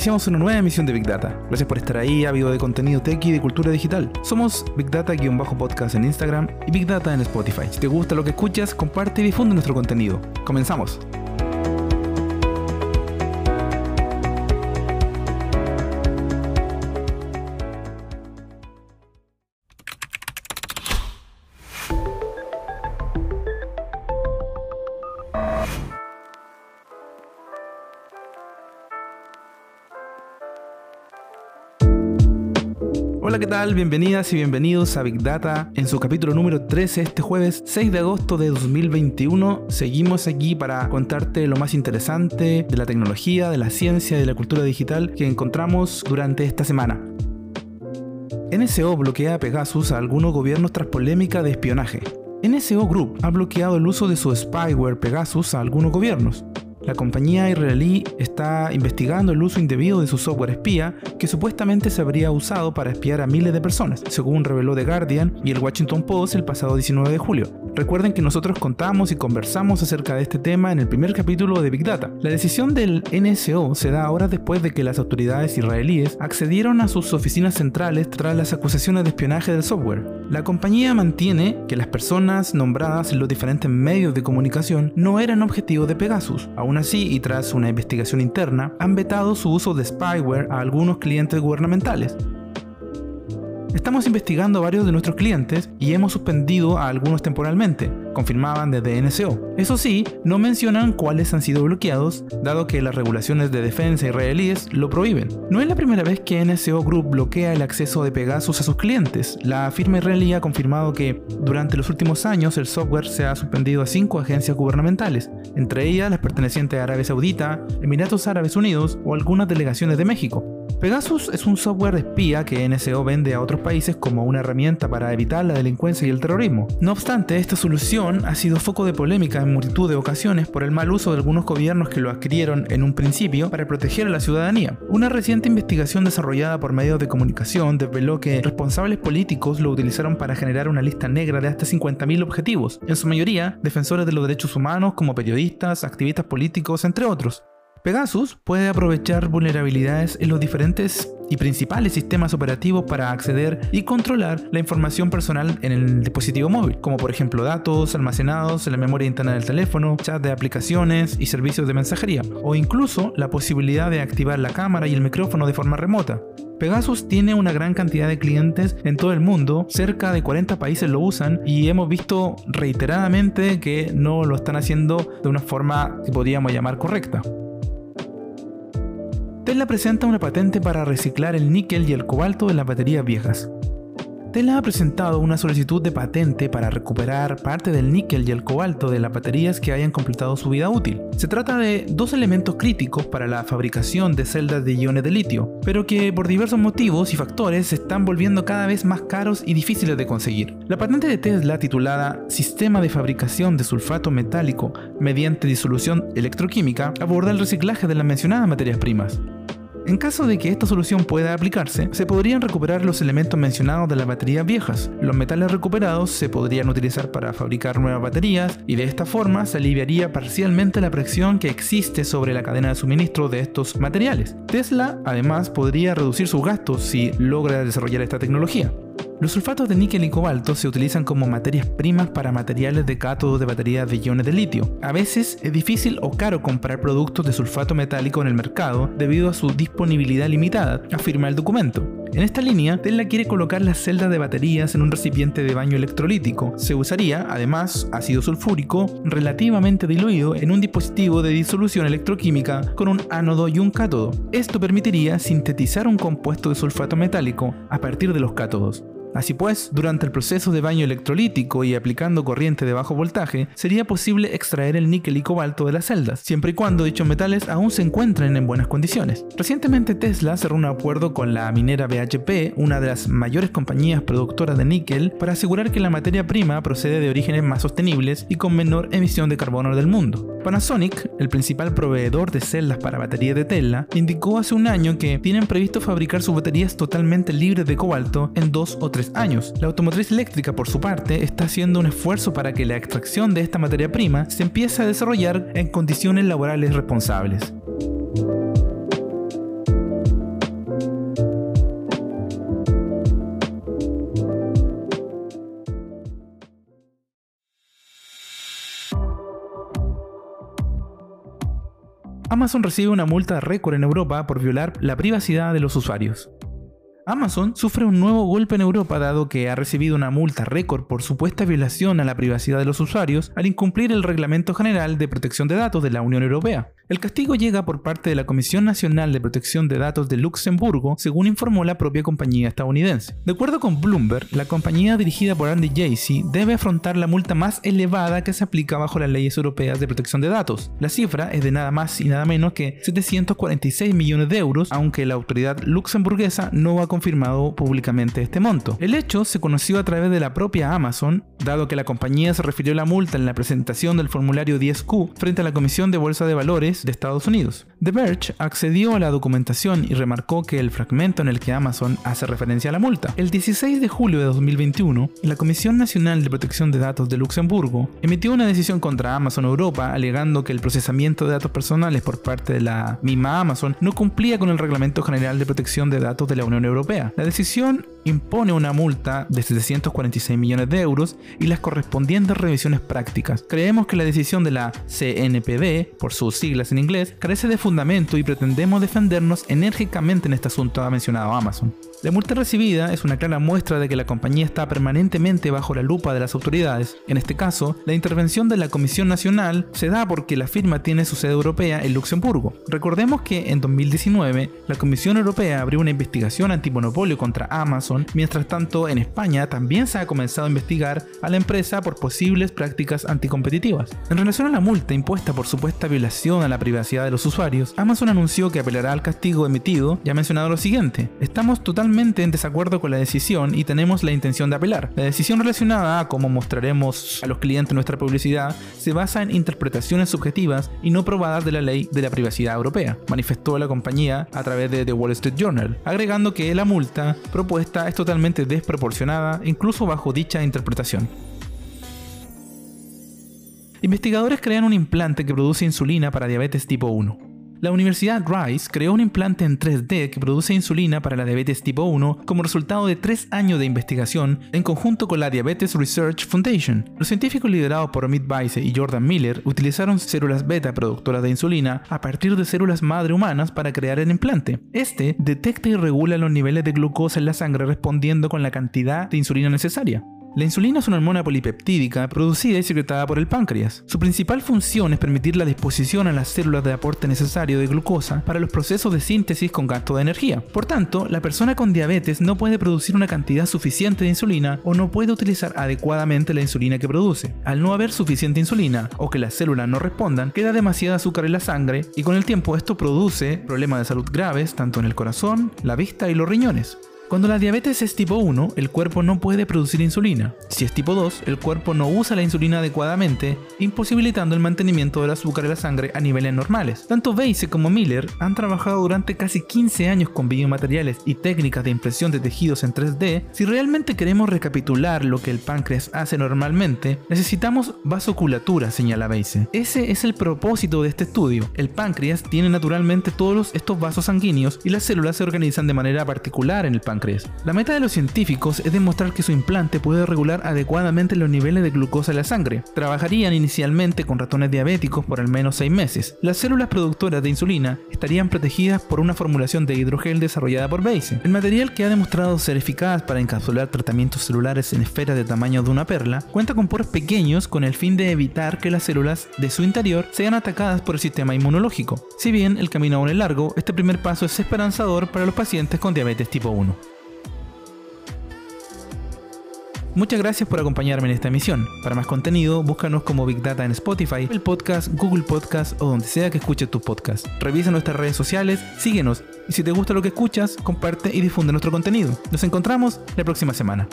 Iniciamos una nueva emisión de Big Data. Gracias por estar ahí, ávido de contenido tech y de cultura digital. Somos Big Data-podcast en Instagram y Big Data en Spotify. Si te gusta lo que escuchas, comparte y difunde nuestro contenido. Comenzamos. Hola, ¿qué tal? Bienvenidas y bienvenidos a Big Data en su capítulo número 13 este jueves 6 de agosto de 2021. Seguimos aquí para contarte lo más interesante de la tecnología, de la ciencia y de la cultura digital que encontramos durante esta semana. NSO bloquea a Pegasus a algunos gobiernos tras polémica de espionaje. NSO Group ha bloqueado el uso de su spyware Pegasus a algunos gobiernos. La compañía israelí está investigando el uso indebido de su software espía que supuestamente se habría usado para espiar a miles de personas, según reveló The Guardian y el Washington Post el pasado 19 de julio. Recuerden que nosotros contamos y conversamos acerca de este tema en el primer capítulo de Big Data. La decisión del NSO se da ahora después de que las autoridades israelíes accedieron a sus oficinas centrales tras las acusaciones de espionaje del software. La compañía mantiene que las personas nombradas en los diferentes medios de comunicación no eran objetivos de Pegasus. Así, y tras una investigación interna, han vetado su uso de spyware a algunos clientes gubernamentales. Estamos investigando a varios de nuestros clientes y hemos suspendido a algunos temporalmente, confirmaban desde NSO. Eso sí, no mencionan cuáles han sido bloqueados, dado que las regulaciones de defensa israelíes lo prohíben. No es la primera vez que NSO Group bloquea el acceso de Pegasus a sus clientes. La firma israelí ha confirmado que durante los últimos años el software se ha suspendido a cinco agencias gubernamentales, entre ellas las pertenecientes a Arabia Saudita, Emiratos Árabes Unidos o algunas delegaciones de México. Pegasus es un software de espía que NSO vende a otros países como una herramienta para evitar la delincuencia y el terrorismo. No obstante, esta solución ha sido foco de polémica en multitud de ocasiones por el mal uso de algunos gobiernos que lo adquirieron en un principio para proteger a la ciudadanía. Una reciente investigación desarrollada por medios de comunicación desveló que responsables políticos lo utilizaron para generar una lista negra de hasta 50.000 objetivos, en su mayoría defensores de los derechos humanos como periodistas, activistas políticos, entre otros. Pegasus puede aprovechar vulnerabilidades en los diferentes y principales sistemas operativos para acceder y controlar la información personal en el dispositivo móvil, como por ejemplo datos almacenados en la memoria interna del teléfono, chat de aplicaciones y servicios de mensajería, o incluso la posibilidad de activar la cámara y el micrófono de forma remota. Pegasus tiene una gran cantidad de clientes en todo el mundo, cerca de 40 países lo usan y hemos visto reiteradamente que no lo están haciendo de una forma que podríamos llamar correcta. Tesla presenta una patente para reciclar el níquel y el cobalto de las baterías viejas. Tesla ha presentado una solicitud de patente para recuperar parte del níquel y el cobalto de las baterías que hayan completado su vida útil. Se trata de dos elementos críticos para la fabricación de celdas de iones de litio, pero que por diversos motivos y factores se están volviendo cada vez más caros y difíciles de conseguir. La patente de Tesla titulada Sistema de fabricación de sulfato metálico mediante disolución electroquímica aborda el reciclaje de las mencionadas materias primas. En caso de que esta solución pueda aplicarse, se podrían recuperar los elementos mencionados de las baterías viejas. Los metales recuperados se podrían utilizar para fabricar nuevas baterías y de esta forma se aliviaría parcialmente la presión que existe sobre la cadena de suministro de estos materiales. Tesla además podría reducir sus gastos si logra desarrollar esta tecnología. Los sulfatos de níquel y cobalto se utilizan como materias primas para materiales de cátodos de baterías de iones de litio. A veces es difícil o caro comprar productos de sulfato metálico en el mercado debido a su disponibilidad limitada, afirma el documento. En esta línea, Tesla quiere colocar las celdas de baterías en un recipiente de baño electrolítico. Se usaría, además, ácido sulfúrico relativamente diluido en un dispositivo de disolución electroquímica con un ánodo y un cátodo. Esto permitiría sintetizar un compuesto de sulfato metálico a partir de los cátodos. Así pues, durante el proceso de baño electrolítico y aplicando corriente de bajo voltaje, sería posible extraer el níquel y cobalto de las celdas, siempre y cuando dichos metales aún se encuentren en buenas condiciones. Recientemente Tesla cerró un acuerdo con la minera BHP, una de las mayores compañías productoras de níquel, para asegurar que la materia prima procede de orígenes más sostenibles y con menor emisión de carbono del mundo. Panasonic, el principal proveedor de celdas para baterías de Tesla, indicó hace un año que tienen previsto fabricar sus baterías totalmente libres de cobalto en dos o tres años. La automotriz eléctrica, por su parte, está haciendo un esfuerzo para que la extracción de esta materia prima se empiece a desarrollar en condiciones laborales responsables. Amazon recibe una multa récord en Europa por violar la privacidad de los usuarios. Amazon sufre un nuevo golpe en Europa dado que ha recibido una multa récord por supuesta violación a la privacidad de los usuarios al incumplir el Reglamento General de Protección de Datos de la Unión Europea. El castigo llega por parte de la Comisión Nacional de Protección de Datos de Luxemburgo, según informó la propia compañía estadounidense. De acuerdo con Bloomberg, la compañía dirigida por Andy Jassy debe afrontar la multa más elevada que se aplica bajo las leyes europeas de protección de datos. La cifra es de nada más y nada menos que 746 millones de euros, aunque la autoridad luxemburguesa no ha confirmado públicamente este monto. El hecho se conoció a través de la propia Amazon, dado que la compañía se refirió a la multa en la presentación del formulario 10Q frente a la Comisión de Bolsa de Valores de Estados Unidos. The Verge accedió a la documentación y remarcó que el fragmento en el que Amazon hace referencia a la multa. El 16 de julio de 2021, la Comisión Nacional de Protección de Datos de Luxemburgo emitió una decisión contra Amazon Europa alegando que el procesamiento de datos personales por parte de la misma Amazon no cumplía con el Reglamento General de Protección de Datos de la Unión Europea. La decisión impone una multa de 746 millones de euros y las correspondientes revisiones prácticas. Creemos que la decisión de la CNPD, por sus siglas en inglés, carece de y pretendemos defendernos enérgicamente en este asunto, ha mencionado Amazon. La multa recibida es una clara muestra de que la compañía está permanentemente bajo la lupa de las autoridades. En este caso, la intervención de la Comisión Nacional se da porque la firma tiene su sede europea en Luxemburgo. Recordemos que en 2019 la Comisión Europea abrió una investigación antimonopolio contra Amazon, mientras tanto en España también se ha comenzado a investigar a la empresa por posibles prácticas anticompetitivas. En relación a la multa impuesta por supuesta violación a la privacidad de los usuarios, Amazon anunció que apelará al castigo emitido y ha mencionado lo siguiente, estamos totalmente en desacuerdo con la decisión y tenemos la intención de apelar. La decisión relacionada a cómo mostraremos a los clientes nuestra publicidad se basa en interpretaciones subjetivas y no probadas de la ley de la privacidad europea, manifestó la compañía a través de The Wall Street Journal, agregando que la multa propuesta es totalmente desproporcionada incluso bajo dicha interpretación. Investigadores crean un implante que produce insulina para diabetes tipo 1. La Universidad Rice creó un implante en 3D que produce insulina para la diabetes tipo 1 como resultado de tres años de investigación en conjunto con la Diabetes Research Foundation. Los científicos liderados por Amit Weiss y Jordan Miller utilizaron células beta productoras de insulina a partir de células madre humanas para crear el implante. Este detecta y regula los niveles de glucosa en la sangre respondiendo con la cantidad de insulina necesaria. La insulina es una hormona polipeptídica producida y secretada por el páncreas. Su principal función es permitir la disposición a las células de aporte necesario de glucosa para los procesos de síntesis con gasto de energía. Por tanto, la persona con diabetes no puede producir una cantidad suficiente de insulina o no puede utilizar adecuadamente la insulina que produce. Al no haber suficiente insulina o que las células no respondan, queda demasiada azúcar en la sangre y con el tiempo esto produce problemas de salud graves tanto en el corazón, la vista y los riñones. Cuando la diabetes es tipo 1, el cuerpo no puede producir insulina. Si es tipo 2, el cuerpo no usa la insulina adecuadamente, imposibilitando el mantenimiento del azúcar en la sangre a niveles normales. Tanto Weiss como Miller han trabajado durante casi 15 años con biomateriales y técnicas de impresión de tejidos en 3D. Si realmente queremos recapitular lo que el páncreas hace normalmente, necesitamos vasoculatura, señala Weiss. Ese es el propósito de este estudio. El páncreas tiene naturalmente todos estos vasos sanguíneos y las células se organizan de manera particular en el la meta de los científicos es demostrar que su implante puede regular adecuadamente los niveles de glucosa en la sangre. Trabajarían inicialmente con ratones diabéticos por al menos 6 meses. Las células productoras de insulina estarían protegidas por una formulación de hidrogel desarrollada por Bayes. El material que ha demostrado ser eficaz para encapsular tratamientos celulares en esferas de tamaño de una perla cuenta con poros pequeños con el fin de evitar que las células de su interior sean atacadas por el sistema inmunológico. Si bien el camino aún es largo, este primer paso es esperanzador para los pacientes con diabetes tipo 1. Muchas gracias por acompañarme en esta emisión. Para más contenido, búscanos como Big Data en Spotify, el podcast, Google Podcast o donde sea que escuches tu podcast. Revisa nuestras redes sociales, síguenos y si te gusta lo que escuchas, comparte y difunde nuestro contenido. Nos encontramos la próxima semana.